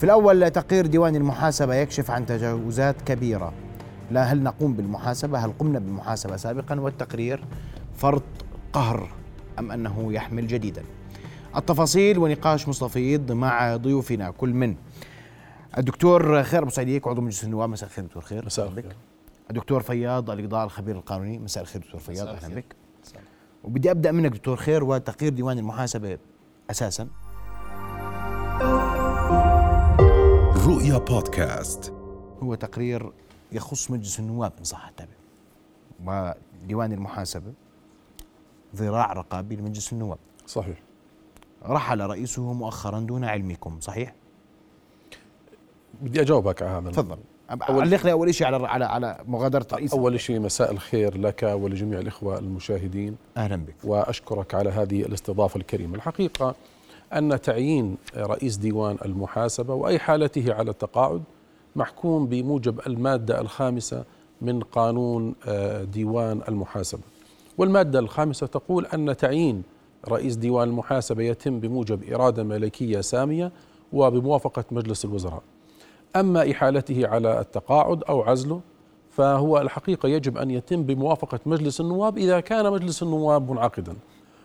في الأول تقرير ديوان المحاسبة يكشف عن تجاوزات كبيرة. لا هل نقوم بالمحاسبة؟ هل قمنا بالمحاسبة سابقا؟ والتقرير فرط قهر أم أنه يحمل جديدا. التفاصيل ونقاش مستفيض مع ضيوفنا كل من الدكتور خير أبو سعيديك عضو مجلس النواب. مساء الخير دكتور خير. مساء الخير. الدكتور فياض الإقضاء الخبير القانوني. مساء الخير دكتور فياض. أهلا بك. وبدي أبدأ منك دكتور خير وتقرير ديوان المحاسبة أساسا. رؤيا بودكاست. هو تقرير يخص مجلس النواب إن صح التعبير وديوان المحاسبة ذراع رقابي لمجلس النواب. صحيح. رحل رئيسه مؤخرا دون علمكم صحيح؟ بدي أجاوبك على هذا تفضل علق لي أول شيء على على على مغادرة رئيس أول شيء مساء الخير لك ولجميع الإخوة المشاهدين. أهلا بك. وأشكرك على هذه الاستضافة الكريمة. الحقيقة أن تعيين رئيس ديوان المحاسبة وأي حالته على التقاعد محكوم بموجب المادة الخامسة من قانون آه، ديوان المحاسبة. والمادة الخامسة تقول أن تعيين رئيس ديوان المحاسبة يتم بموجب إرادة ملكية سامية وبموافقة مجلس الوزراء. أما إحالته على التقاعد أو عزله فهو الحقيقة يجب أن يتم بموافقة مجلس النواب إذا كان مجلس النواب منعقدا.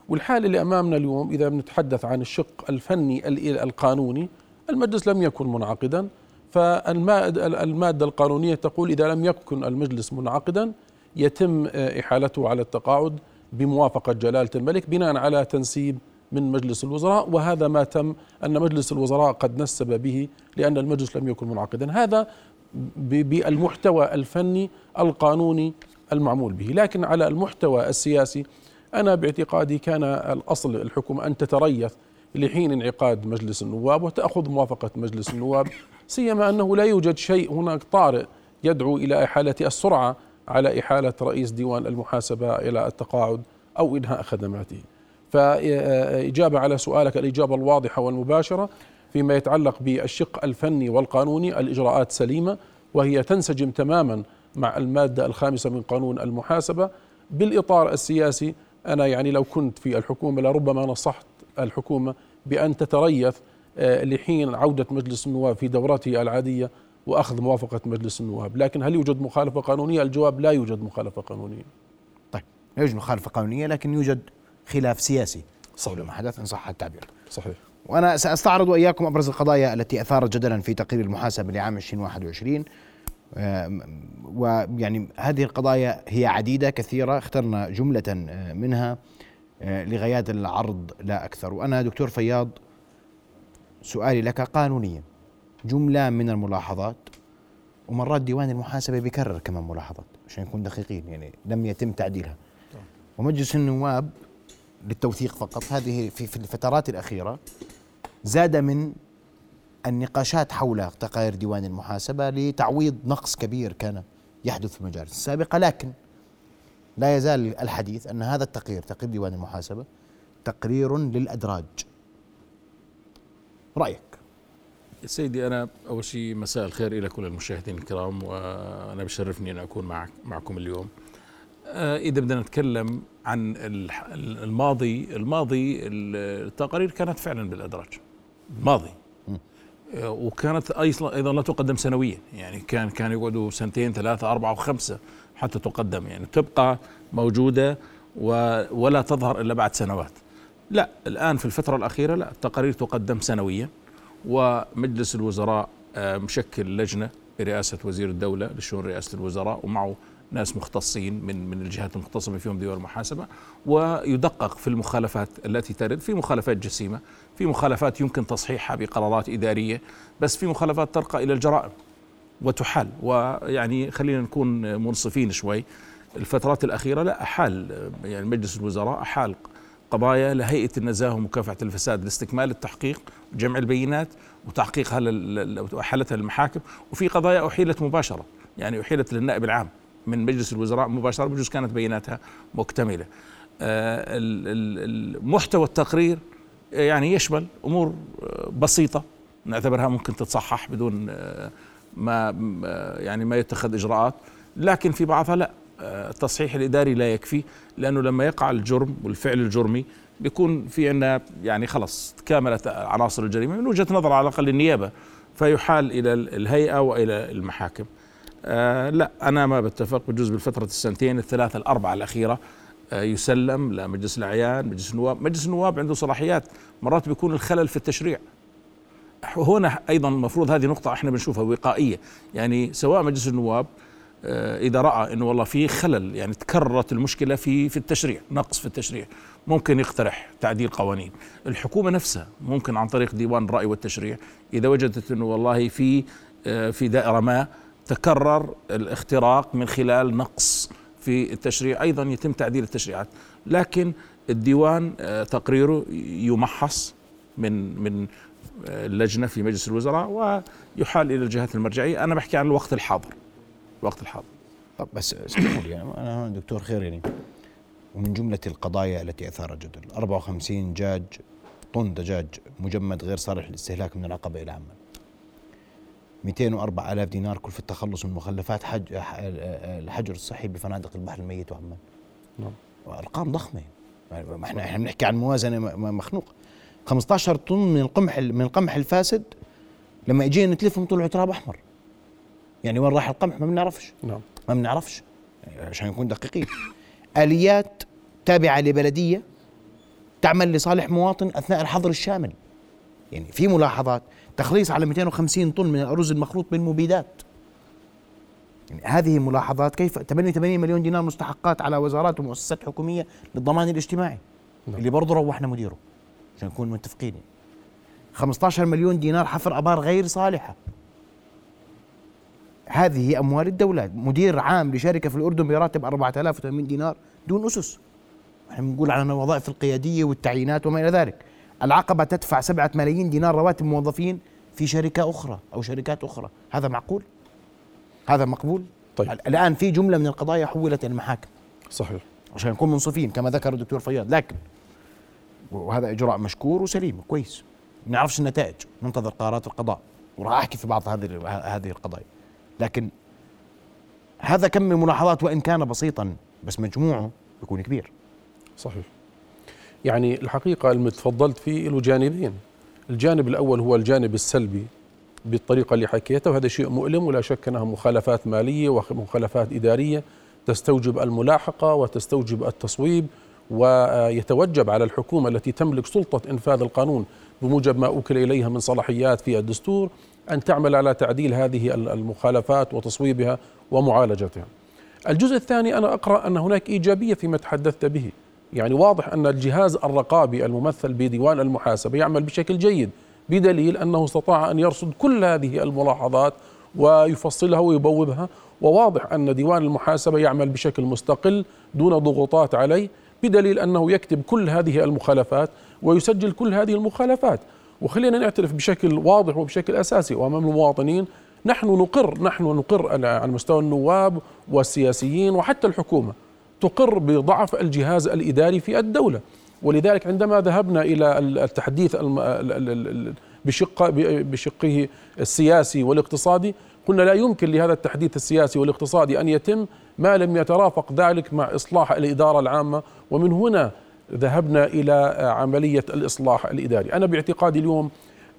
والحال اللي أمامنا اليوم إذا بنتحدث عن الشق الفني القانوني المجلس لم يكن منعقدا. فالماده القانونية تقول إذا لم يكن المجلس منعقدا يتم إحالته على التقاعد بموافقة جلالة الملك بناء على تنسيب من مجلس الوزراء. وهذا ما تم أن مجلس الوزراء قد نسب به لأن المجلس لم يكن منعقدا. هذا بالمحتوى الفني القانوني المعمول به. لكن على المحتوى السياسي أنا باعتقادي كان الأصل الحكومة أن تتريث لحين انعقاد مجلس النواب وتأخذ موافقة مجلس النواب سيما أنه لا يوجد شيء هناك طارئ يدعو إلى إحالة السرعة على إحالة رئيس ديوان المحاسبة إلى التقاعد أو إنهاء خدماته. فإجابة على سؤالك الإجابة الواضحة والمباشرة فيما يتعلق بالشق الفني والقانوني الإجراءات سليمة وهي تنسجم تماما مع المادة الخامسة من قانون المحاسبة بالإطار السياسي أنا يعني لو كنت في الحكومة لربما نصحت الحكومة بأن تتريث آه، لحين عودة مجلس النواب في دورته العادية وأخذ موافقة مجلس النواب. لكن هل يوجد مخالفة قانونية؟ الجواب لا يوجد مخالفة قانونية. طيب لا يوجد مخالفة قانونية لكن يوجد خلاف سياسي. صحيح. ما حدث إن صح التعبير. صحيح. وأنا سأستعرض وإياكم أبرز القضايا التي أثارت جدلا في تقرير المحاسبة لعام 2021 ويعني هذه القضايا هي عديدة كثيرة اخترنا جملة آه، منها آه، لغايات العرض لا أكثر. وأنا دكتور فياض سؤالي لك قانونيا. جملة من الملاحظات ومرات ديوان المحاسبة بيكرر كمان ملاحظات عشان نكون دقيقين يعني لم يتم تعديلها. ومجلس النواب للتوثيق فقط هذه في الفترات الأخيرة زاد من النقاشات حول تقارير ديوان المحاسبة لتعويض نقص كبير كان يحدث في المجالس السابقة لكن لا يزال الحديث أن هذا التقرير تقرير ديوان المحاسبة تقرير للأدراج. رأيك؟ سيدي أنا أول شيء مساء الخير إلى كل المشاهدين الكرام وأنا بشرفني أن أكون معك معكم اليوم. آه، إذا بدنا نتكلم عن الماضي الماضي التقارير كانت فعلا بالأدراج. الماضي. وكانت أيضا لا تقدم سنويا. يعني كان كان يقعدوا سنتين ثلاثة أربعة وخمسة حتى تقدم. يعني تبقى موجودة ولا تظهر إلا بعد سنوات. لا الآن في الفترة الأخيرة لا التقارير تقدم سنويا. ومجلس الوزراء آه، مشكل لجنة برئاسة وزير الدولة لشؤون رئاسة الوزراء ومعه ناس مختصين من من الجهات المختصة فيهم ديوان المحاسبة ويدقق في المخالفات التي ترد. في مخالفات جسيمة في مخالفات يمكن تصحيحها بقرارات إدارية بس في مخالفات ترقى إلى الجرائم وتحال ويعني خلينا نكون منصفين شوي. الفترات الأخيرة لا أحال يعني مجلس الوزراء أحال قضايا لهيئة النزاهة ومكافحة الفساد لاستكمال التحقيق وجمع البينات وتحقيقها وحلتها للمحاكم. وفي قضايا أحيلت مباشرة يعني أحيلت للنائب العام. من مجلس الوزراء مباشرة بجوز كانت بياناتها مكتملة. آه، محتوى التقرير يعني يشمل أمور بسيطة نعتبرها ممكن تتصحح بدون آه، ما يعني ما يتخذ إجراءات. لكن في بعضها لا آه، التصحيح الإداري لا يكفي لأنه لما يقع الجرم والفعل الجرمي بيكون في عندنا يعني خلص تكاملت عناصر الجريمة من وجهة نظر على الأقل النيابة فيحال إلى الهيئة وإلى المحاكم. آه لا أنا ما بتفق بجوز بالفترة السنتين الثلاثة الأربعة الأخيرة آه يسلم لمجلس الأعيان مجلس النواب مجلس النواب عنده صلاحيات مرات بيكون الخلل في التشريع. هنا أيضا المفروض هذه نقطة إحنا بنشوفها وقائية يعني سواء مجلس النواب آه، إذا رأى إنه والله في خلل يعني تكررت المشكلة في في التشريع نقص في التشريع ممكن يقترح تعديل قوانين. الحكومة نفسها ممكن عن طريق ديوان الرأي والتشريع إذا وجدت إنه والله في آه، في دائرة ما تكرر الاختراق من خلال نقص في التشريع. أيضا يتم تعديل التشريعات لكن الديوان آه، تقريره يمحص من من اللجنة في مجلس الوزراء ويحال إلى الجهات المرجعية. أنا بحكي عن الوقت الحاضر الوقت الحاضر. طب بس اسمحوا لي أنا دكتور خير يعني ومن جملة القضايا التي أثارت جدل 54 دجاج طن دجاج مجمد غير صالح للاستهلاك من العقبة إلى عمان 204 ألاف دينار كلفة التخلص من مخلفات حج الحجر الصحي بفنادق البحر الميت وعمان نعم. أرقام ضخمة. ما إحنا إحنا بنحكي عن موازنة مخنوق. 15 طن من القمح من القمح الفاسد لما اجينا نتلفهم طلعوا تراب أحمر. يعني وين راح القمح؟ ما بنعرفش. نعم. ما بنعرفش. يعني عشان نكون دقيقين. آليات تابعة لبلدية تعمل لصالح مواطن أثناء الحظر الشامل. يعني في ملاحظات تخليص على 250 طن من الأرز المخلوط بالمبيدات يعني هذه ملاحظات كيف 88 مليون دينار مستحقات على وزارات ومؤسسات حكومية للضمان الاجتماعي نعم. اللي برضه روحنا مديره عشان نكون متفقين 15 مليون دينار حفر أبار غير صالحة. هذه أموال الدولة. مدير عام لشركة في الأردن براتب 4080 دينار دون أسس. إحنا بنقول عن الوظائف القيادية والتعيينات وما إلى ذلك. العقبة تدفع سبعة ملايين دينار رواتب موظفين في شركة أخرى أو شركات أخرى. هذا معقول؟ هذا مقبول؟ طيب. الآن في جملة من القضايا حولت إلى المحاكم. صحيح. عشان نكون منصفين كما ذكر الدكتور فياض. لكن وهذا إجراء مشكور وسليم كويس ما نعرفش النتائج ننتظر قرارات القضاء. وراح أحكي في بعض هذه هذه القضايا. لكن هذا كم من ملاحظات وإن كان بسيطا بس مجموعه يكون كبير. صحيح. يعني الحقيقة المتفضلت فيه له جانبين الجانب الأول هو الجانب السلبي بالطريقة اللي حكيتها وهذا شيء مؤلم ولا شك أنها مخالفات مالية ومخالفات إدارية تستوجب الملاحقة وتستوجب التصويب ويتوجب على الحكومة التي تملك سلطة إنفاذ القانون بموجب ما أوكل إليها من صلاحيات في الدستور أن تعمل على تعديل هذه المخالفات وتصويبها ومعالجتها. الجزء الثاني أنا أقرأ أن هناك إيجابية فيما تحدثت به، يعني واضح أن الجهاز الرقابي الممثل بديوان المحاسبة يعمل بشكل جيد بدليل أنه استطاع أن يرصد كل هذه الملاحظات ويفصلها ويبوبها وواضح أن ديوان المحاسبة يعمل بشكل مستقل دون ضغوطات عليه بدليل أنه يكتب كل هذه المخالفات ويسجل كل هذه المخالفات. وخلينا نعترف بشكل واضح وبشكل أساسي وأمام المواطنين نحن نقر نحن نقر على مستوى النواب والسياسيين وحتى الحكومة. تقر بضعف الجهاز الإداري في الدولة. ولذلك عندما ذهبنا إلى التحديث بشق بشقه السياسي والاقتصادي قلنا لا يمكن لهذا التحديث السياسي والاقتصادي أن يتم ما لم يترافق ذلك مع إصلاح الإدارة العامة. ومن هنا ذهبنا إلى عملية الإصلاح الإداري، أنا باعتقادي اليوم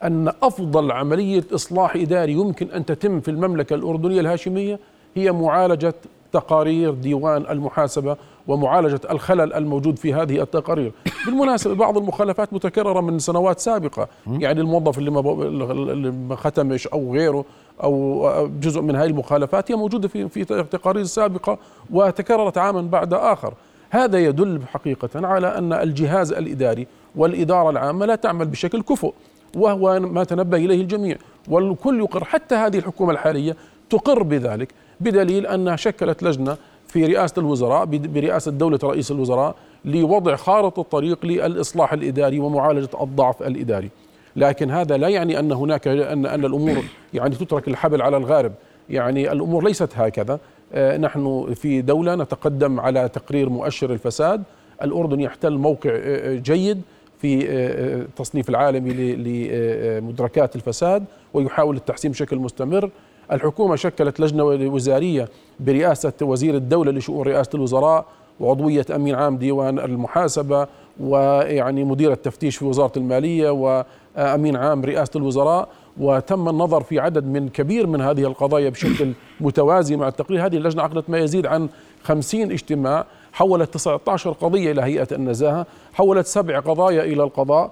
أن أفضل عملية إصلاح إداري يمكن أن تتم في المملكة الأردنية الهاشمية هي معالجة تقارير ديوان المحاسبة ومعالجة الخلل الموجود في هذه التقارير. بالمناسبة بعض المخالفات متكررة من سنوات سابقة، يعني الموظف اللي ما ختمش أو غيره أو جزء من هذه المخالفات هي موجودة في في تقارير سابقة وتكررت عاما بعد آخر. هذا يدل حقيقة على أن الجهاز الإداري والإدارة العامة لا تعمل بشكل كفؤ وهو ما تنبه إليه الجميع والكل يقر حتى هذه الحكومة الحالية تقر بذلك بدليل أنها شكلت لجنة في رئاسة الوزراء برئاسة دولة رئيس الوزراء لوضع خارطة الطريق للإصلاح الإداري ومعالجة الضعف الإداري. لكن هذا لا يعني أن هناك أن أن الأمور يعني تترك الحبل على الغارب. يعني الأمور ليست هكذا. آه، نحن في دولة نتقدم على تقرير مؤشر الفساد. الأردن يحتل موقع آه، آه، جيد في التصنيف العالمي لمدركات الفساد ويحاول التحسين بشكل مستمر. الحكومة شكلت لجنة وزارية برئاسة وزير الدولة لشؤون رئاسة الوزراء وعضوية أمين عام ديوان المحاسبة ويعني مدير التفتيش في وزارة المالية وأمين عام رئاسة الوزراء. وتم النظر في عدد من كبير من هذه القضايا بشكل متوازي مع التقرير. هذه اللجنة عقدت ما يزيد عن 50 اجتماع. حولت 19 قضية إلى هيئة النزاهة. حولت سبع قضايا إلى القضاء.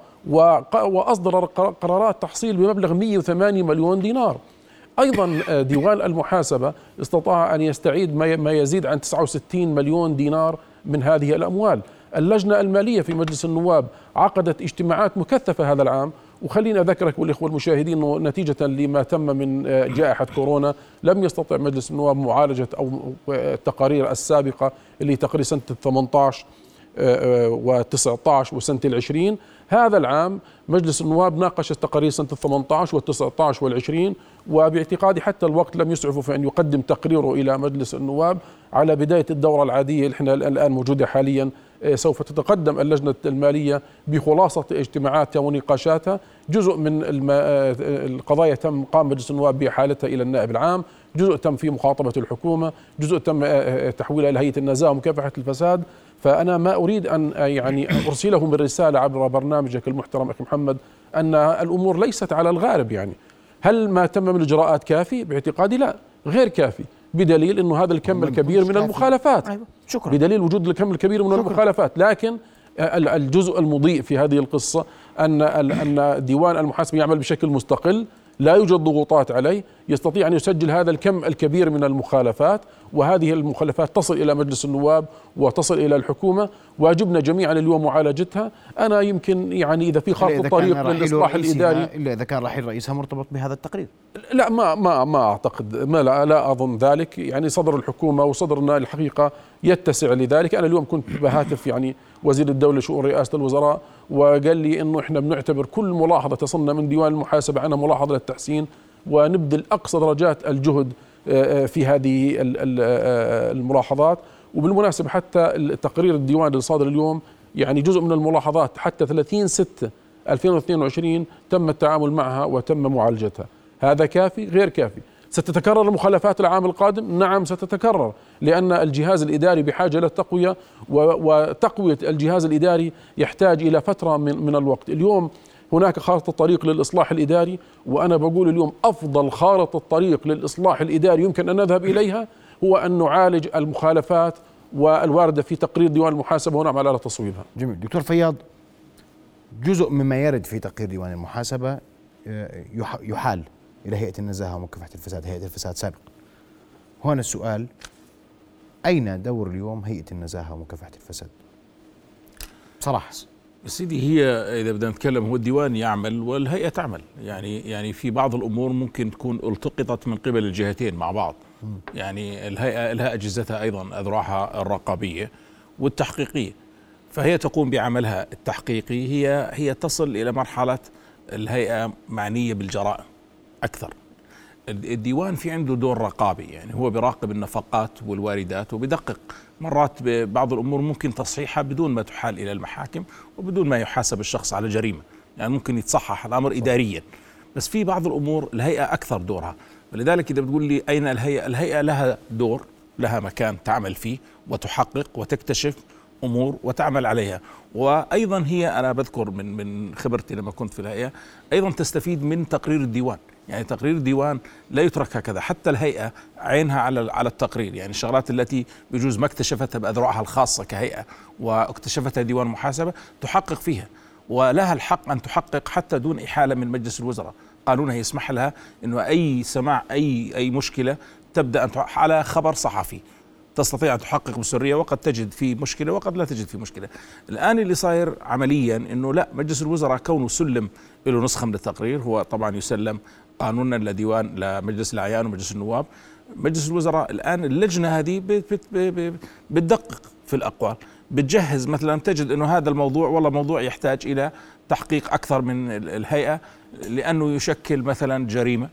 وأصدر قرارات تحصيل بمبلغ 108 مليون دينار. أيضا آه، ديوان المحاسبة استطاع أن يستعيد ما يزيد عن 69 مليون دينار من هذه الأموال. اللجنة المالية في مجلس النواب عقدت اجتماعات مكثفة هذا العام. وخليني أذكرك والاخوه المشاهدين إنه نتيجة لما تم من آه، جائحة كورونا لم يستطع مجلس النواب معالجة أو التقارير السابقة اللي تقرير سنة 18 و19 وسنة ال20 هذا العام مجلس النواب ناقش التقارير سنة ال18 وال19 وال20 وباعتقادي حتى الوقت لم يسعفه في ان يقدم تقريره إلى مجلس النواب على بداية الدورة العادية اللي إحنا الآن موجودة حاليا آه، سوف تتقدم اللجنة المالية بخلاصة اجتماعاتها ونقاشاتها. جزء من آه، القضايا تم قام مجلس النواب بإحالتها إلى النائب العام. جزء تم في مخاطبة الحكومة. جزء تم آه، تحويلها إلى هيئة النزاهة ومكافحة الفساد. فأنا ما أريد أن يعني أرسلهم الرسالة عبر برنامجك المحترم أخي محمد أن الأمور ليست على الغارب يعني. هل ما تم من إجراءات كافي؟ باعتقادي لا غير كافي بدليل أنه هذا الكم الكبير من المخالفات. أيوة. شكرا. بدليل وجود الكم الكبير من شكرا. المخالفات. لكن الجزء المضيء في هذه القصة أن أن ديوان المحاسبة يعمل بشكل مستقل لا يوجد ضغوطات عليه. يستطيع أن يسجل هذا الكم الكبير من المخالفات وهذه المخالفات تصل إلى مجلس النواب وتصل إلى الحكومة. واجبنا جميعا اليوم معالجتها. أنا يمكن يعني إذا في خط الطريق للإصلاح الإداري إلا إذا كان رحيل رئيسها مرتبط بهذا التقرير. لا ما ما ما أعتقد ما لا, لا أظن ذلك. يعني صدر الحكومة وصدرنا الحقيقة يتسع لذلك. أنا اليوم كنت بهاتف يعني وزير الدولة لشؤون رئاسة الوزراء وقال لي إنه إحنا بنعتبر كل ملاحظة تصلنا من ديوان المحاسبة عنها ملاحظة للتحسين ونبذل أقصى درجات الجهد آه، آه، في هذه آه، الملاحظات. وبالمناسبة حتى تقرير الديوان الصادر اليوم يعني جزء من الملاحظات حتى 30 6 2022 تم التعامل معها وتم معالجتها. هذا كافي؟ غير كافي. ستتكرر المخالفات العام القادم؟ نعم ستتكرر لأن الجهاز الإداري بحاجة إلى التقوية وتقوية الجهاز الإداري يحتاج إلى فترة من الوقت. اليوم هناك خارطة طريق للإصلاح الإداري وأنا بقول اليوم أفضل خارطة طريق للإصلاح الإداري يمكن أن نذهب إليها هو أن نعالج المخالفات والواردة في تقرير ديوان المحاسبة ونعمل على تصويبها. جميل. دكتور فياض جزء مما يرد في تقرير ديوان المحاسبة آه، يحال إلى هيئة النزاهة ومكافحة الفساد هيئة الفساد سابق هنا السؤال أين دور اليوم هيئة النزاهة ومكافحة الفساد؟ بصراحة. سيدي هي إذا بدنا نتكلم هو الديوان يعمل والهيئة تعمل. يعني يعني في بعض الأمور ممكن تكون التقطت من قبل الجهتين مع بعض. يعني الهيئة لها أجهزتها أيضا أذرعها الرقابية والتحقيقية. فهي تقوم بعملها التحقيقي. هي هي تصل إلى مرحلة الهيئة معنية بالجرائم أكثر. الديوان في عنده دور رقابي. يعني هو بيراقب النفقات والواردات وبدقق مرات ببعض الأمور ممكن تصحيحها بدون ما تحال إلى المحاكم وبدون ما يحاسب الشخص على جريمة. يعني ممكن يتصحح الأمر اداريا. بس في بعض الأمور الهيئة أكثر دورها. ولذلك إذا بتقول لي أين الهيئة؟ الهيئة لها دور لها مكان تعمل فيه وتحقق وتكتشف أمور وتعمل عليها. وأيضا هي أنا بذكر من من خبرتي لما كنت في الهيئة أيضا تستفيد من تقرير الديوان. يعني تقرير الديوان لا يترك هكذا حتى الهيئة عينها على على التقرير. يعني الشغلات التي بجوز ما اكتشفتها بأذرعها الخاصة كهيئة واكتشفتها ديوان محاسبة تحقق فيها ولها الحق أن تحقق حتى دون إحالة من مجلس الوزراء. قانونها يسمح لها إنه أي سماع أي أي مشكلة تبدأ أن على خبر صحفي. تستطيع أن تحقق بسرية وقد تجد في مشكلة وقد لا تجد في مشكلة. الآن اللي صاير عمليا أنه لا مجلس الوزراء كونه سلم له نسخة من التقرير هو طبعا يسلم قانونا لديوان لمجلس الأعيان ومجلس النواب. مجلس الوزراء الآن اللجنة هذه بتدقق في الأقوال. بتجهز مثلا تجد أنه هذا الموضوع والله موضوع يحتاج إلى تحقيق أكثر من الهيئة لأنه يشكل مثلا جريمة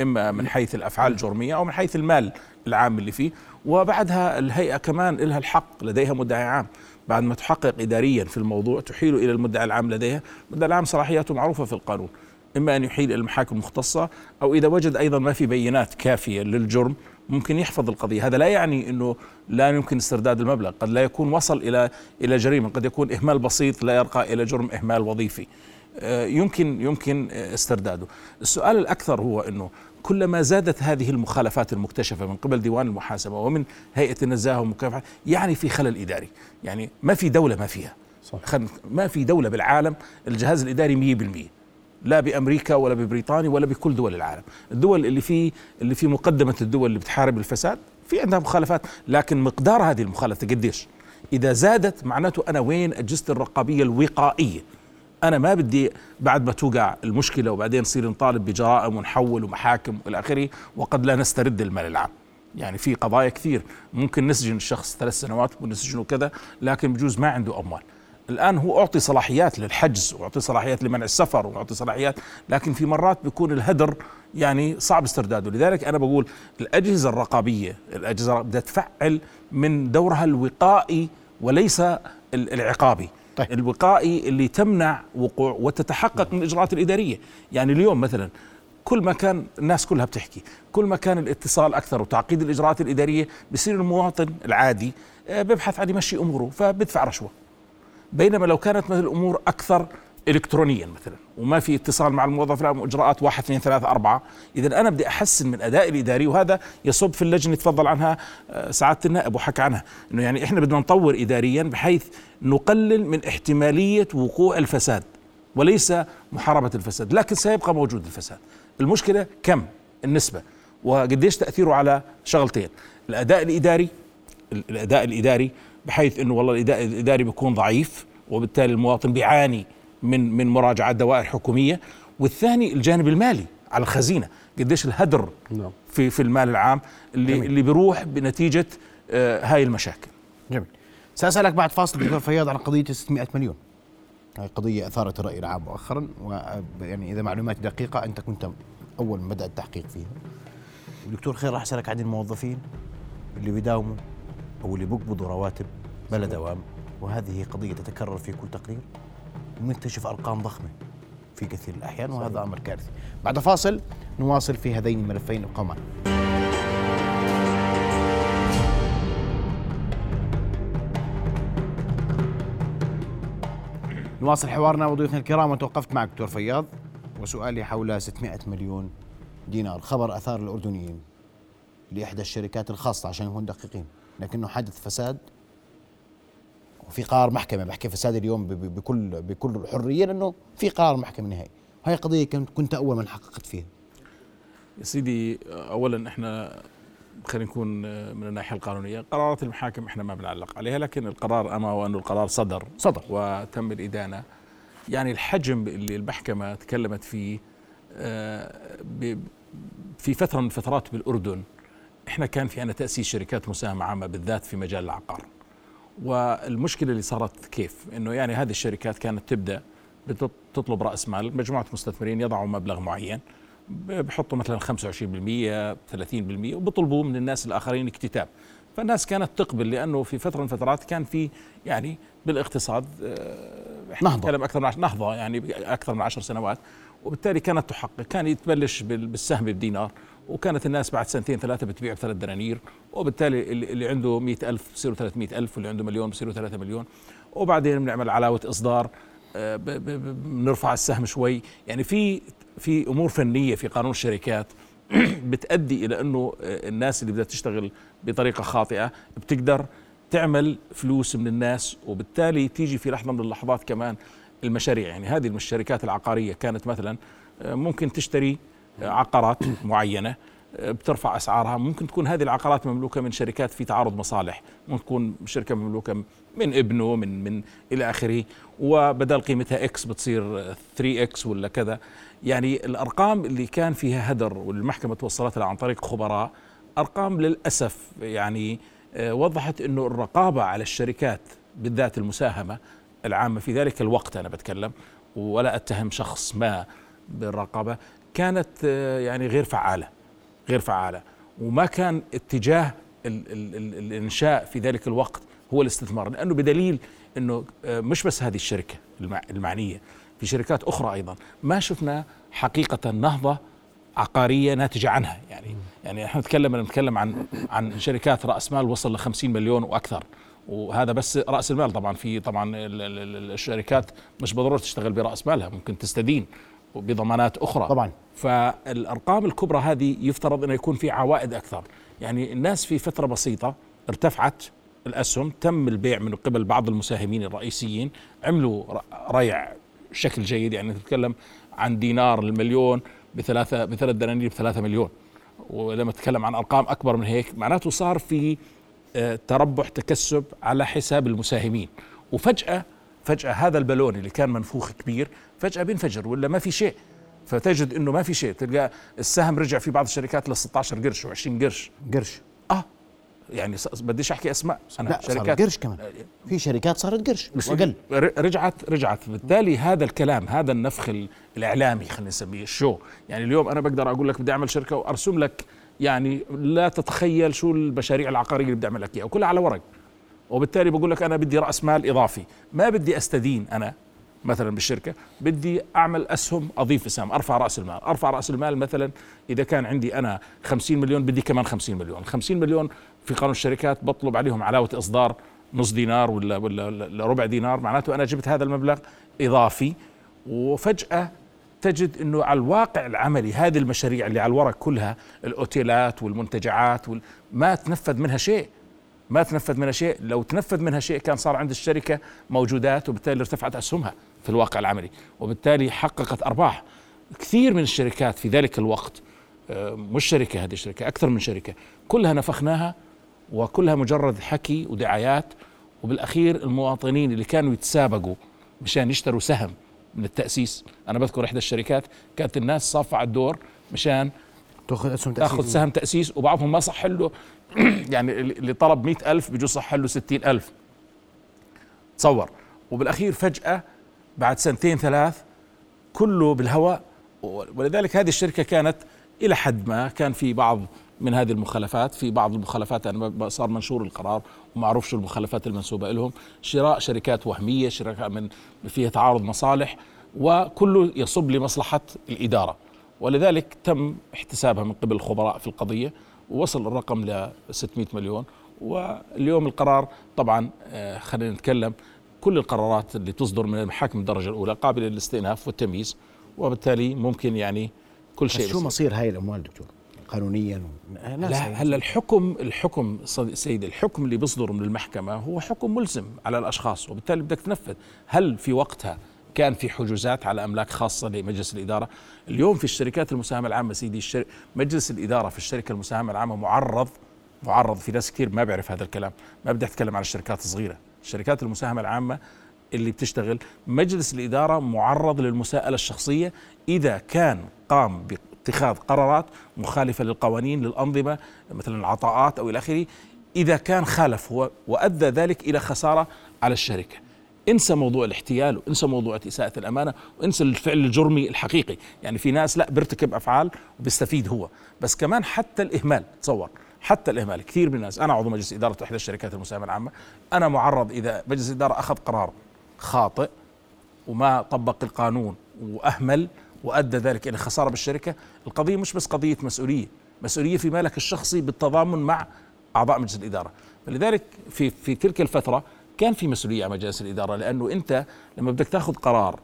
إما من حيث الأفعال الجرمية أو من حيث المال العام اللي فيه. وبعدها الهيئة كمان لها الحق لديها مدعي عام. بعد ما تحقق إداريا في الموضوع تحيل إلى المدعي العام لديها. المدعي العام صلاحياته معروفة في القانون. إما أن يحيل إلى المحاكم المختصة أو إذا وجد أيضا ما في بينات كافية للجرم ممكن يحفظ القضية. هذا لا يعني أنه لا يمكن استرداد المبلغ. قد لا يكون وصل إلى إلى جريمة. قد يكون إهمال بسيط لا يرقى إلى جرم إهمال وظيفي. آه، يمكن يمكن استرداده. السؤال الأكثر هو أنه كلما زادت هذه المخالفات المكتشفة من قبل ديوان المحاسبة ومن هيئة النزاهة والمكافحة يعني في خلل إداري. يعني ما في دولة ما فيها. صح. ما في دولة بالعالم الجهاز الإداري مية بالمية. لا بأمريكا ولا ببريطانيا ولا بكل دول العالم. الدول اللي في اللي في مقدمة الدول اللي بتحارب الفساد في عندها مخالفات لكن مقدار هذه المخالفة قديش؟ إذا زادت معناته أنا وين أجهزة الرقابية الوقائية؟ أنا ما بدي بعد ما توقع المشكلة وبعدين نصير نطالب بجرائم ونحول ومحاكم وإلى آخره وقد لا نسترد المال العام. يعني في قضايا كثير ممكن نسجن الشخص ثلاث سنوات ونسجنه كذا لكن بجوز ما عنده أموال. الآن هو أعطي صلاحيات للحجز وأعطي صلاحيات لمنع السفر وأعطي صلاحيات لكن في مرات بيكون الهدر يعني صعب استرداده. لذلك أنا بقول الأجهزة الرقابية الأجهزة بدها تفعل من دورها الوقائي وليس العقابي. طيب. الوقائي اللي تمنع وقوع وتتحقق من الاجراءات الإدارية. يعني اليوم مثلا كل ما كان الناس كلها بتحكي كل ما كان الاتصال أكثر وتعقيد الإجراءات الإدارية بصير المواطن العادي آه، بيبحث عن يمشي أموره فبدفع رشوة. بينما لو كانت مثل الأمور أكثر الكترونيا مثلا وما في اتصال مع الموظف لا إجراءات واحد اثنين ثلاثة أربعة إذا أنا بدي أحسن من أداء الإداري وهذا يصب في اللجنة تفضل عنها آه، سعادة النائب وحكى عنها إنه يعني إحنا بدنا نطور إداريا بحيث نقلل من احتمالية وقوع الفساد وليس محاربة الفساد لكن سيبقى موجود الفساد. المشكلة كم؟ النسبة. وقديش تأثيره على شغلتين الأداء الإداري الأداء الإداري بحيث إنه والله الإداري بيكون ضعيف وبالتالي المواطن بيعاني من من مراجعات دوائر حكوميه والثاني الجانب المالي على الخزينة. قديش الهدر نعم. في في المال العام اللي جميل. اللي بيروح بنتيجة آه هاي المشاكل. جميل. سأسألك بعد فاصل دكتور فياض عن قضية 600 مليون. هاي قضية أثارت الرأي العام مؤخرا ويعني إذا معلوماتي دقيقة أنت كنت أول من بدأ التحقيق فيها. دكتور خير راح أسألك عن الموظفين اللي بيداوموا أو اللي بيقبضوا رواتب بلا دوام. وهذه قضية تتكرر في كل تقرير. ونكتشف أرقام ضخمة في كثير الأحيان وهذا أمر كارثي. بعد فاصل نواصل في هذين الملفين ابقوا نواصل حوارنا وضيوفنا الكرام وتوقفت معك دكتور فياض وسؤالي حول 600 مليون دينار. خبر أثار الأردنيين لإحدى الشركات الخاصة عشان نكون دقيقين. لكنه حدث فساد. وفي قرار محكمة بحكي فساد اليوم بكل بكل حريه لأنه في قرار محكمة نهائي. هاي قضية كنت أول من حققت فيها. يا سيدي اولا إحنا خلينا نكون من الناحية القانونية. قرارات المحاكم إحنا ما بنعلق عليها لكن القرار أما وانه القرار صدر صدر وتم الإدانة. يعني الحجم اللي المحكمة تكلمت فيه آه، في فترة من الفترات بالأردن إحنا كان في عندنا تأسيس شركات مساهمة عامة بالذات في مجال العقار. والمشكلة اللي صارت كيف؟ إنه يعني هذه الشركات كانت تبدأ بتطلب رأس مال مجموعة مستثمرين يضعوا مبلغ معين بحطوا مثلا 25% 30% وبطلبوا من الناس الآخرين اكتتاب. فالناس كانت تقبل لأنه في فترة من الفترات كان في يعني بالاقتصاد آه، نهضة. أكثر من نهضة يعني أكثر من عشر سنوات وبالتالي كانت تحقق كان يتبلش بالسهم بدينار وكانت الناس بعد سنتين ثلاثة بتبيع بثلاث دنانير وبالتالي اللي عنده مئة ألف بصيروا 300 ألف واللي عنده مليون بصيروا 3 مليون. وبعدين بنعمل علاوة إصدار آه، بنرفع السهم شوي. يعني في في أمور فنية في قانون الشركات بتأدي إلى أنه آه، الناس اللي بدها تشتغل بطريقة خاطئة بتقدر تعمل فلوس من الناس وبالتالي تيجي في لحظة من اللحظات كمان المشاريع. يعني هذه الشركات العقارية كانت مثلا آه، ممكن تشتري عقارات معينة بترفع أسعارها. ممكن تكون هذه العقارات مملوكة من شركات في تعارض مصالح. ممكن تكون شركة مملوكة من ابنه من من إلى آخره. وبدل قيمتها X بتصير 3 X ولا كذا. يعني الأرقام اللي كان فيها هدر والمحكمة توصلت لها عن طريق خبراء أرقام للأسف يعني آه، وضحت إنه الرقابة على الشركات بالذات المساهمة العامة في ذلك الوقت أنا بتكلم ولا أتهم شخص ما بالرقابة. كانت آه، يعني غير فعالة غير فعالة. وما كان اتجاه ال ال ال الإنشاء في ذلك الوقت هو الاستثمار لأنه بدليل إنه آه، مش بس هذه الشركة المعنية في شركات أخرى أيضا. ما شفنا حقيقة نهضة عقارية ناتجة عنها. يعني يعني إحنا نتكلم نتكلم عن عن شركات رأس مال وصل ل 50 مليون وأكثر. وهذا بس رأس المال طبعا. في طبعا ال- ال- ال- الشركات مش بالضرورة تشتغل برأس مالها ممكن تستدين. بضمانات أخرى. طبعا. فالأرقام الكبرى هذه يفترض انه يكون في عوائد أكثر. يعني الناس في فترة بسيطة ارتفعت الأسهم تم البيع من قبل بعض المساهمين الرئيسيين عملوا ريع بشكل جيد يعني نتكلم عن دينار المليون بثلاثة بثلاث دنانير بثلاثة مليون. ولما تتكلم عن أرقام أكبر من هيك معناته صار في آه، تربح تكسب على حساب المساهمين. وفجأة فجأة هذا البالون اللي كان منفوخ كبير فجأة بينفجر ولا ما في شيء. فتجد إنه ما في شيء. تلقى السهم رجع في بعض الشركات ل 16 قرش و20 قرش. قرش. آه. يعني بديش أحكي أسماء. أنا لا صار قرش كمان. في شركات صارت قرش بس وأقل. ر- رجعت رجعت. بالتالي هذا الكلام هذا النفخ ال- الإعلامي خلينا نسميه الشو يعني اليوم أنا بقدر أقول لك بدي أعمل شركة وأرسم لك يعني لا تتخيل شو المشاريع العقارية اللي بدي أعمل لك إياها وكلها على ورق. وبالتالي بقول لك أنا بدي رأس مال إضافي. ما بدي أستدين أنا مثلا بالشركة بدي أعمل أسهم أضيف اسهم أرفع رأس المال أرفع رأس المال مثلا إذا كان عندي أنا 50 مليون بدي كمان 50 مليون. 50 مليون في قانون الشركات بطلب عليهم علاوة إصدار نص دينار ولا ولا ربع دينار معناته أنا جبت هذا المبلغ إضافي وفجأة تجد إنه على الواقع العملي هذه المشاريع اللي على الورق كلها الأوتيلات والمنتجعات وال... ما تنفذ منها شيء. ما تنفذ منها شيء. لو تنفذ منها شيء كان صار عند الشركة موجودات وبالتالي ارتفعت أسهمها في الواقع العملي. وبالتالي حققت أرباح كثير من الشركات في ذلك الوقت. آه، مش شركة هذه الشركة أكثر من شركة. كلها نفخناها وكلها مجرد حكي ودعايات. وبالأخير المواطنين اللي كانوا يتسابقوا مشان يشتروا سهم من التأسيس أنا بذكر إحدى الشركات كانت الناس صافة على الدور مشان تاخذ أسهم تأسيس. تاخذ سهم تأسيس وبعضهم ما صح له. يعني اللي طلب مئة ألف بجوز صح له ستين ألف. تصور. وبالأخير فجأة بعد سنتين ثلاث كله بالهواء. ولذلك هذه الشركة كانت إلى حد ما كان في بعض من هذه المخالفات. في بعض المخالفات يعني صار منشور القرار ومعروف شو المخالفات المنسوبة لهم شراء شركات وهمية شركات من فيها تعارض مصالح. وكله يصب لمصلحة الإدارة. ولذلك تم احتسابها من قبل الخبراء في القضية ووصل الرقم ل 600 مليون. واليوم القرار طبعا آه، خلينا نتكلم كل القرارات اللي تصدر من المحاكم الدرجة الأولى قابلة للاستئناف والتمييز وبالتالي ممكن يعني كل بس شيء شو بيصير. مصير هاي الأموال دكتور؟ قانونيا؟ لا هلأ الحكم الحكم صد- سيدي الحكم اللي بيصدر من المحكمة هو حكم ملزم على الأشخاص وبالتالي بدك تنفذ. هل في وقتها كان في حجوزات على أملاك خاصة لمجلس الإدارة. اليوم في الشركات المساهمة العامة سيدي الشر... مجلس الإدارة في الشركة المساهمة العامة معرض معرض في ناس كثير ما بيعرف هذا الكلام. ما بدي أتكلم عن الشركات الصغيرة. الشركات المساهمة العامة اللي بتشتغل مجلس الإدارة معرض للمساءلة الشخصية. إذا كان قام باتخاذ قرارات مخالفة للقوانين للأنظمة مثلا العطاءات أو إلى آخره إذا كان خالف هو وأدى ذلك إلى خسارة على الشركة. انسى موضوع الاحتيال وانسى موضوع إساءة الأمانة وانسى الفعل الجرمي الحقيقي. يعني في ناس لا بيرتكب أفعال وبيستفيد هو. بس كمان حتى الإهمال تصور حتى الإهمال. كثير من الناس أنا عضو مجلس إدارة إحدى الشركات المساهمة العامة أنا معرض إذا مجلس الإدارة أخذ قرار خاطئ وما طبق القانون وأهمل وأدى ذلك إلى خسارة بالشركة، القضية مش بس قضية مسؤولية، مسؤولية في مالك الشخصي بالتضامن مع أعضاء مجلس الإدارة، فلذلك في في تلك الفترة كان في مسؤولية على مجلس الإدارة لأنه أنت لما بدك تاخذ قرار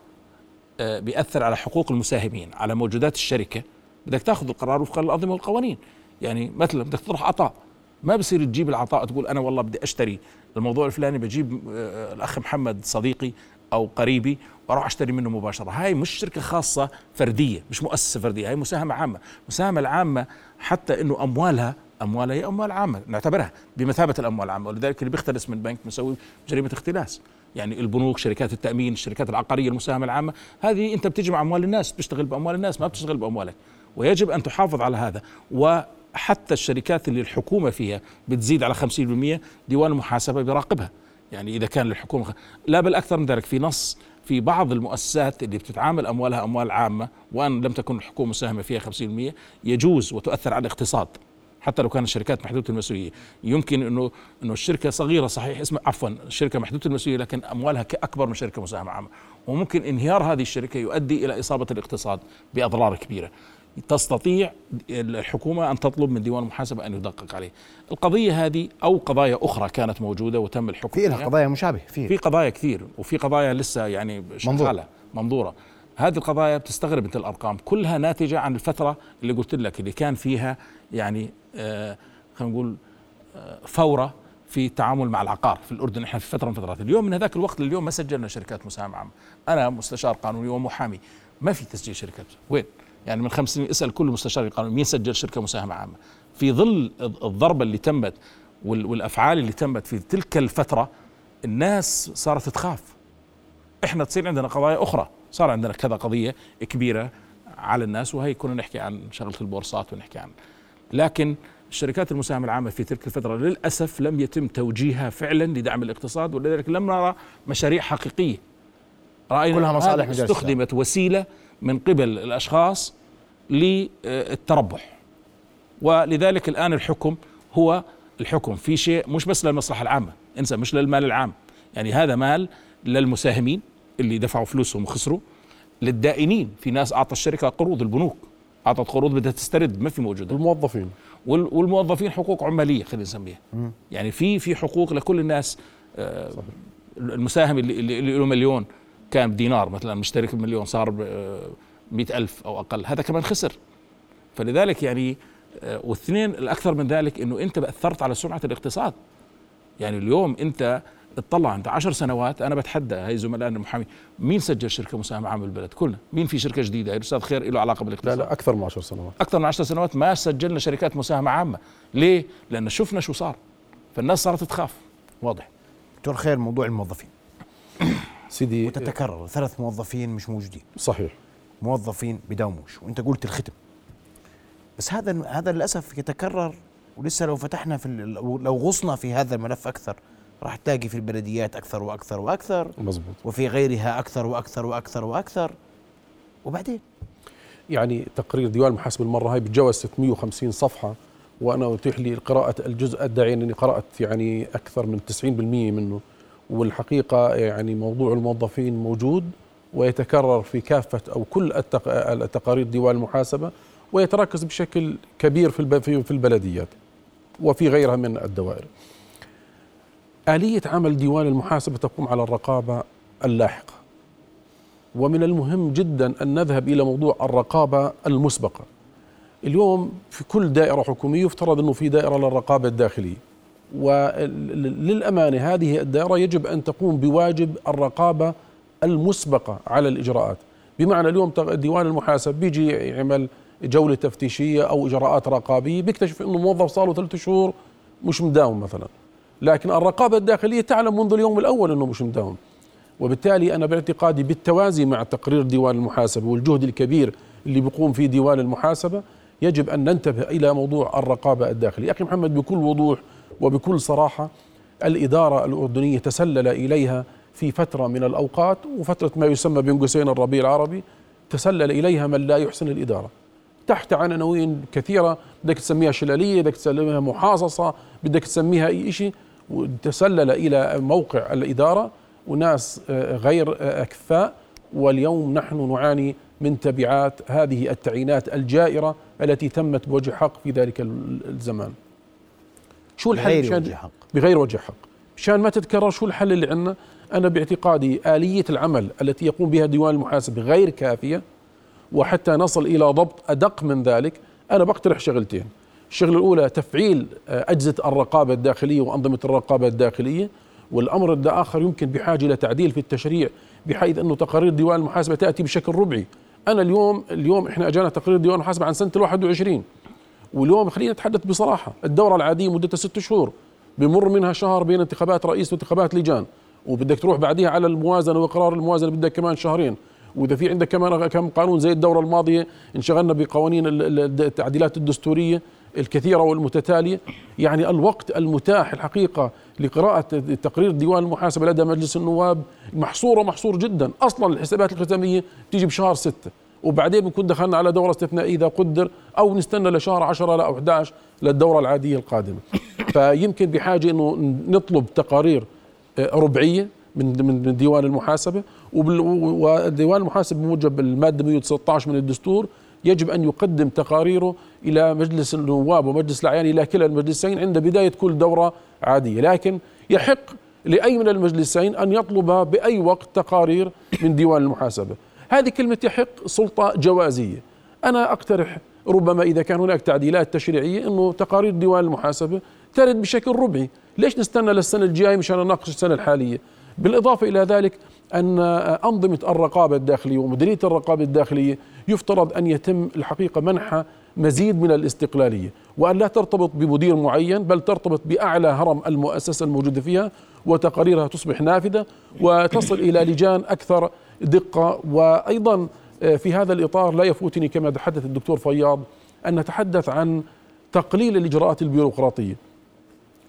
آه، بيأثر على حقوق المساهمين على موجودات الشركة بدك تاخذ القرار وفقا للانظمه والقوانين، يعني مثلا بدك تطرح عطاء ما بصير تجيب العطاء تقول أنا والله بدي أشتري الموضوع الفلاني بجيب آه، الأخ محمد صديقي أو قريبي وأروح أشتري منه مباشرة. هاي مش شركة خاصة فردية مش مؤسسة فردية هاي مساهمة عامة. المساهمه العامة حتى إنه أموالها اموالها هي أموال عامة نعتبرها بمثابة الأموال العامة ولذلك اللي بيختلس من بنك مسوي جريمة اختلاس. يعني البنوك شركات التأمين الشركات العقارية المساهمة العامة هذه أنت بتجمع أموال الناس بتشتغل بأموال الناس ما بتشتغل بأموالك. ويجب أن تحافظ على هذا. وحتى الشركات اللي الحكومة فيها بتزيد على 50% ديوان المحاسبه بيراقبها يعني إذا كان للحكومه لا بل أكثر من ذلك في نص في بعض المؤسسات اللي بتتعامل أموالها أموال عامة وأن لم تكن الحكومة مساهمة فيها 50% يجوز وتؤثر على الاقتصاد. حتى لو كانت الشركات محدودة المسؤولية. يمكن إنه إنه الشركة صغيرة صحيح اسمها عفوا الشركة محدودة المسؤولية لكن أموالها اكبر من شركة مساهمة عامة. وممكن انهيار هذه الشركة يؤدي إلى إصابة الاقتصاد بأضرار كبيرة. تستطيع الحكومة أن تطلب من ديوان المحاسبة أن يدقق عليه. القضية هذه أو قضايا أخرى كانت موجودة وتم الحكم في لها قضايا مشابهة في قضايا كثير وفي قضايا لسه يعني شغالة منظورة. هذه القضايا بتستغرب انت الأرقام. كلها ناتجة عن الفترة اللي قلت لك اللي كان فيها يعني آه خلينا نقول آه فورة في التعامل مع العقار في الأردن. إحنا في فترة من فترات. اليوم من هذاك الوقت لليوم ما سجلنا شركات مساهمة عامة. أنا مستشار قانوني ومحامي. ما في تسجيل شركات. وين؟ يعني من خمس سنين اسأل كل مستشار قانوني مين سجل شركة مساهمة عامة؟ في ظل الضربة اللي تمت والأفعال اللي تمت في تلك الفترة الناس صارت تخاف. إحنا تصير عندنا قضايا أخرى. صار عندنا كذا قضية كبيرة على الناس وهي كنا نحكي عن شغلة البورصات ونحكي عن لكن الشركات المساهمة العامة في تلك الفترة للأسف لم يتم توجيهها فعلا لدعم الاقتصاد ولذلك لم نرى مشاريع حقيقية. رأينا كلها مصالح استخدمت وسيلة من قبل الأشخاص للتربح. ولذلك الآن الحكم هو الحكم في شيء مش بس للمصلحة العامة انسى مش للمال العام. يعني هذا مال للمساهمين. اللي دفعوا فلوسهم وخسروا للدائنين. في ناس اعطى الشركة قروض البنوك أعطت قروض بدها تسترد ما في موجودة. الموظفين والموظفين حقوق عمالية خلينا نسميها. يعني في في حقوق لكل الناس آه المساهم اللي, اللي له مليون كان بدينار مثلا مشترك بمليون صار مئة ألف أو أقل. هذا كمان خسر. فلذلك يعني آه واثنين الأكثر من ذلك أنه أنت أثرت على سمعة الاقتصاد. يعني اليوم أنت اطلع انت عشر سنوات أنا بتحدى. هاي زملائنا المحامي مين سجل شركة مساهمة عامه بالبلد كلنا. مين في شركة جديدة؟ الأستاذ خير له علاقة بالاقتصاد. لا لا أكثر من عشر سنوات. أكثر من عشر سنوات ما سجلنا شركات مساهمة عامة. ليه؟ لأن شفنا شو صار. فالناس صارت تخاف. واضح. دكتور خير موضوع الموظفين. سيدي وتتكرر ثلاث موظفين مش موجودين. صحيح. موظفين بداوموش وأنت قلت الختم. بس هذا هذا للأسف يتكرر ولسه لو فتحنا في لو غصنا في هذا الملف أكثر راح تلاقي في البلديات أكثر وأكثر وأكثر. مزبوط وفي غيرها أكثر وأكثر وأكثر وأكثر. وبعدين؟ يعني تقرير ديوان المحاسبه المرة هاي بتجاوز 650 صفحة وأنا أتيح لي قراءة الجزء الداعي اني قرأت يعني أكثر من 90% منه. والحقيقة يعني موضوع الموظفين موجود ويتكرر في كافة أو كل التقارير ديوان المحاسبة ويتركز بشكل كبير في في البلديات وفي غيرها من الدوائر. آلية عمل ديوان المحاسبة تقوم على الرقابة اللاحقة. ومن المهم جدا أن نذهب إلى موضوع الرقابة المسبقة. اليوم في كل دائرة حكومية يفترض أنه في دائرة للرقابة الداخلية. وللأمانة هذه الدائرة يجب أن تقوم بواجب الرقابة المسبقة على الإجراءات. بمعنى اليوم ديوان المحاسب بيجي يعمل جولة تفتيشية أو إجراءات رقابية بيكتشف أنه موظف صار له ثلاث شهور مش مداوم مثلا. لكن الرقابة الداخلية تعلم منذ اليوم الأول أنه مش مداوم. وبالتالي أنا باعتقادي بالتوازي مع تقرير ديوان المحاسبة والجهد الكبير اللي بيقوم فيه ديوان المحاسبة يجب أن ننتبه إلى موضوع الرقابة الداخلية. أخي محمد بكل وضوح وبكل صراحة الإدارة الأردنية تسلل إليها في فترة من الأوقات وفترة ما يسمى بين قوسين الربيع العربي تسلل إليها من لا يحسن الإدارة. تحت عناوين كثيرة. بدك تسميها شلالية بدك تسميها محاصصة بدك تسميها أي شيء وتسلل إلى موقع الإدارة. وناس غير أكفاء. واليوم نحن نعاني من تبعات هذه التعيينات الجائرة التي تمت بوجه حق في ذلك الزمان. شو الحل بغير وجه حق. بغير وجه حق. مشان ما تتكرر شو الحل اللي عندنا؟ أنا باعتقادي آلية العمل التي يقوم بها ديوان المحاسبة غير كافية وحتى نصل إلى ضبط أدق من ذلك أنا بقترح شغلتين. الشغلة الأولى تفعيل أجهزة الرقابة الداخلية وأنظمة الرقابة الداخلية والأمر الآخر يمكن بحاجة إلى تعديل في التشريع بحيث أنه تقارير ديوان المحاسبة تأتي بشكل ربعي. أنا اليوم اليوم إحنا أجانا تقرير ديوان المحاسبة عن ال 21 واليوم خلينا نتحدث بصراحة الدورة العادية مدتها ست شهور. بمر منها شهر بين انتخابات رئيس وانتخابات لجان. وبدك تروح بعديها على الموازنة وإقرار الموازنة بدك كمان شهرين. وإذا في عندك كمان كم قانون زي الدورة الماضية انشغلنا بقوانين التعديلات الدستورية الكثيرة والمتتالية. يعني الوقت المتاح الحقيقة لقراءة تقرير ديوان المحاسبة لدى مجلس النواب محصورة محصور جدا. أصلا الحسابات الختامية بتيجي بشهر ستة. وبعدين بنكون دخلنا على دورة استثنائية إذا قدر أو نستنى لشهر 10 أو 11 للدورة العادية القادمة. فيمكن بحاجة إنه نطلب تقارير ربعية من من ديوان المحاسبة. وديوان المحاسبه بموجب المادة 119 من الدستور يجب أن يقدم تقاريره إلى مجلس النواب ومجلس الأعيان إلى كلا المجلسين عند بداية كل دورة عادية. لكن يحق لأي من المجلسين أن يطلب بأي وقت تقارير من ديوان المحاسبة. هذه كلمة يحق سلطة جوازية. أنا أقترح ربما إذا كان هناك تعديلات تشريعية أنه تقارير ديوان المحاسبة ترد بشكل ربعي ليش نستنى للسنة الجاية مشان نناقش السنة الحالية؟ بالإضافة إلى ذلك أن أنظمة الرقابة الداخلية ومديرية الرقابة الداخلية يفترض أن يتم الحقيقة منحها مزيد من الاستقلالية وأن لا ترتبط بمدير معين بل ترتبط بأعلى هرم المؤسسة الموجودة فيها وتقاريرها تصبح نافذة وتصل إلى لجان أكثر دقة. وأيضا آه، في هذا الإطار لا يفوتني كما تحدث الدكتور فياض أن نتحدث عن تقليل الإجراءات البيروقراطية.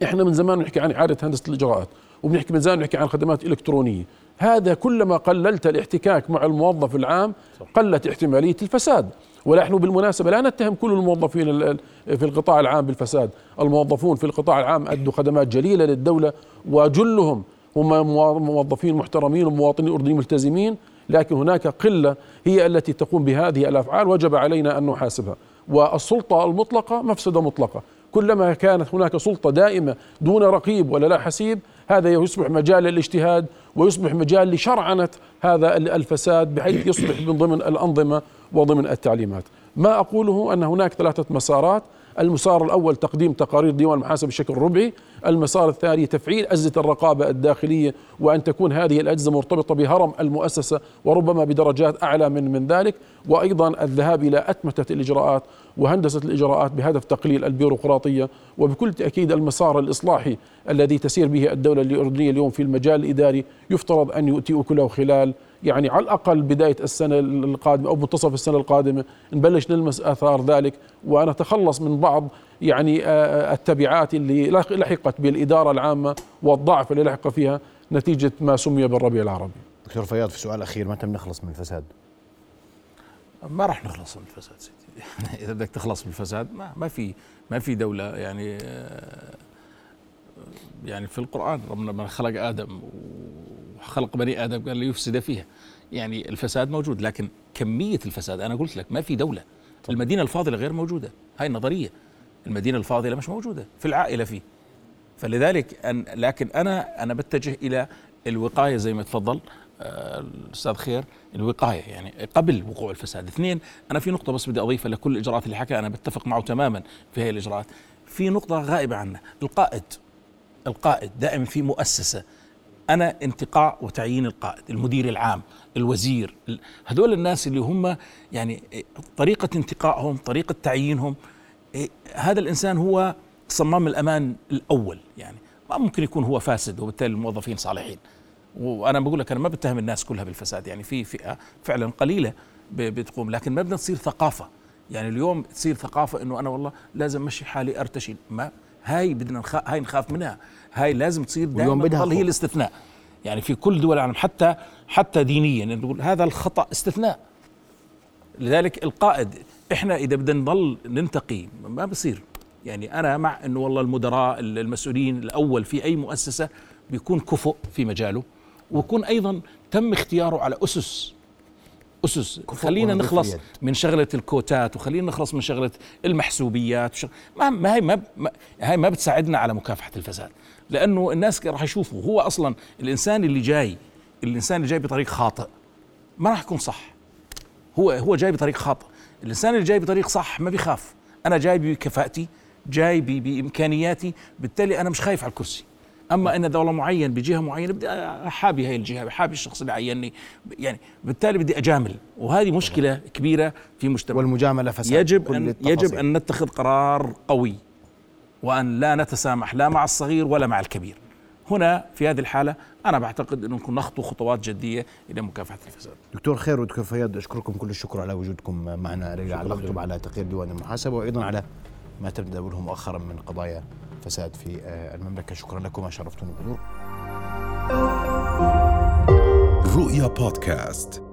إحنا من زمان نحكي عن إعادة هندسة الإجراءات وبنحكي من زمان نحكي عن خدمات إلكترونية. هذا كلما قللت الاحتكاك مع الموظف العام قلت احتمالية الفساد. ونحن بالمناسبة لا نتهم كل الموظفين في القطاع العام بالفساد. الموظفون في القطاع العام أدوا خدمات جليلة للدولة وجلهم. هم موظفين محترمين ومواطنين أردنيين ملتزمين. لكن هناك قلة هي التي تقوم بهذه الأفعال. وجب علينا أن نحاسبها. والسلطة المطلقة مفسدة مطلقة. كلما كانت هناك سلطة دائمة دون رقيب ولا لا حسيب هذا يصبح مجال للاجتهاد ويصبح مجال لشرعنة هذا الفساد بحيث يصبح من ضمن الأنظمة وضمن التعليمات. ما أقوله أن هناك ثلاثة مسارات. المسار الأول تقديم تقارير ديوان المحاسبة بشكل ربعي. المسار الثاني تفعيل أجهزة الرقابة الداخلية وأن تكون هذه الأجهزة مرتبطة بهرم المؤسسة وربما بدرجات أعلى من من ذلك. وأيضا الذهاب إلى أتمتة الإجراءات وهندسة الإجراءات بهدف تقليل البيروقراطية وبكل تأكيد المسار الإصلاحي الذي تسير به الدولة الأردنية اليوم في المجال الإداري يفترض أن يؤتي أكله خلال يعني على الأقل بداية السنة القادمة أو منتصف السنة القادمة. نبلش نلمس آثار ذلك ونتخلص من بعض يعني التبعات اللي لحقت بالإدارة العامة والضعف اللي لحق فيها نتيجة ما سمي بالربيع العربي. دكتور فياض في سؤال أخير متى بنخلص من الفساد؟ ما راح نخلص من الفساد سيدي. اذا بدك تخلص من الفساد ما ما في ما في دولة يعني آه، يعني في القرآن. ربنا من خلق آدم وخلق بني آدم قال ليفسد فيها. يعني الفساد موجود لكن كمية الفساد أنا قلت لك ما في دولة. طب. المدينة الفاضلة غير موجودة. هاي النظرية. المدينة الفاضلة مش موجودة في العائلة فيه. فلذلك أن لكن أنا أنا بتجه إلى الوقاية زي ما تفضل. الاستاذ خير الوقاية يعني قبل وقوع الفساد. اثنين أنا في نقطة بس بدي أضيفها لكل الإجراءات اللي حكى أنا بتفق معه تماما في هذه الإجراءات. في نقطة غائبة عنا القائد القائد دائما في مؤسسة. أنا انتقاء وتعيين القائد المدير العام الوزير هذول الناس اللي هم يعني طريقة انتقائهم طريقة تعيينهم إيه، هذا الإنسان هو صمام الأمان الأول يعني ما ممكن يكون هو فاسد وبالتالي الموظفين صالحين. وأنا بقول لك أنا ما بتهم الناس كلها بالفساد يعني في فئة فعلا قليلة بتقوم لكن ما بدنا تصير ثقافة. يعني اليوم تصير ثقافة إنه أنا والله لازم أمشي حالي ارتشي ما هاي بدنا نخ... هاي نخاف منها. هاي لازم تصير دائما تظل هي الاستثناء. يعني في كل دول العالم حتى حتى دينيا نقول هذا الخطأ استثناء. لذلك القائد إحنا إذا بدنا نضل ننتقي ما بصير. يعني أنا مع إنه والله المدراء المسؤولين الأول في أي مؤسسة بيكون كفؤ في مجاله. ويكون أيضا تم اختياره على أسس. أسس. خلينا نخلص من شغلة الكوتات وخلينا نخلص من شغلة المحسوبيات. وشغل ما, ما هي ما, ما هاي ما بتساعدنا على مكافحة الفساد. لأنه الناس راح يشوفوا هو أصلا الإنسان اللي جاي الإنسان اللي جاي بطريق خاطئ. ما راح يكون صح. هو هو جاي بطريق خاطئ. الإنسان اللي جاي بطريق صح ما بيخاف. أنا جاي بكفاءتي جاي بإمكانياتي بالتالي أنا مش خايف على الكرسي. أما إن دوله معين بجهة معينة بدي احابي هاي الجهة احابي الشخص اللي عيني يعني بالتالي بدي أجامل. وهذه مشكلة كبيرة في مجتمع. والمجاملة فساد يجب أن يجب أن نتخذ قرار قوي وأن لا نتسامح لا مع الصغير ولا مع الكبير. هنا في هذه الحالة أنا بعتقد أنه نكون نخطو خطوات جدية إلى مكافحة الفساد. دكتور خير ودكتور فياض أشكركم كل الشكر على وجودكم معنا. علقتم على تقرير ديوان المحاسبة وأيضا على ما تبدأ مؤخرا من قضايا فساد في آه، المملكة. شكرا لكم شرفتوني بالحضور رؤيا بودكاست.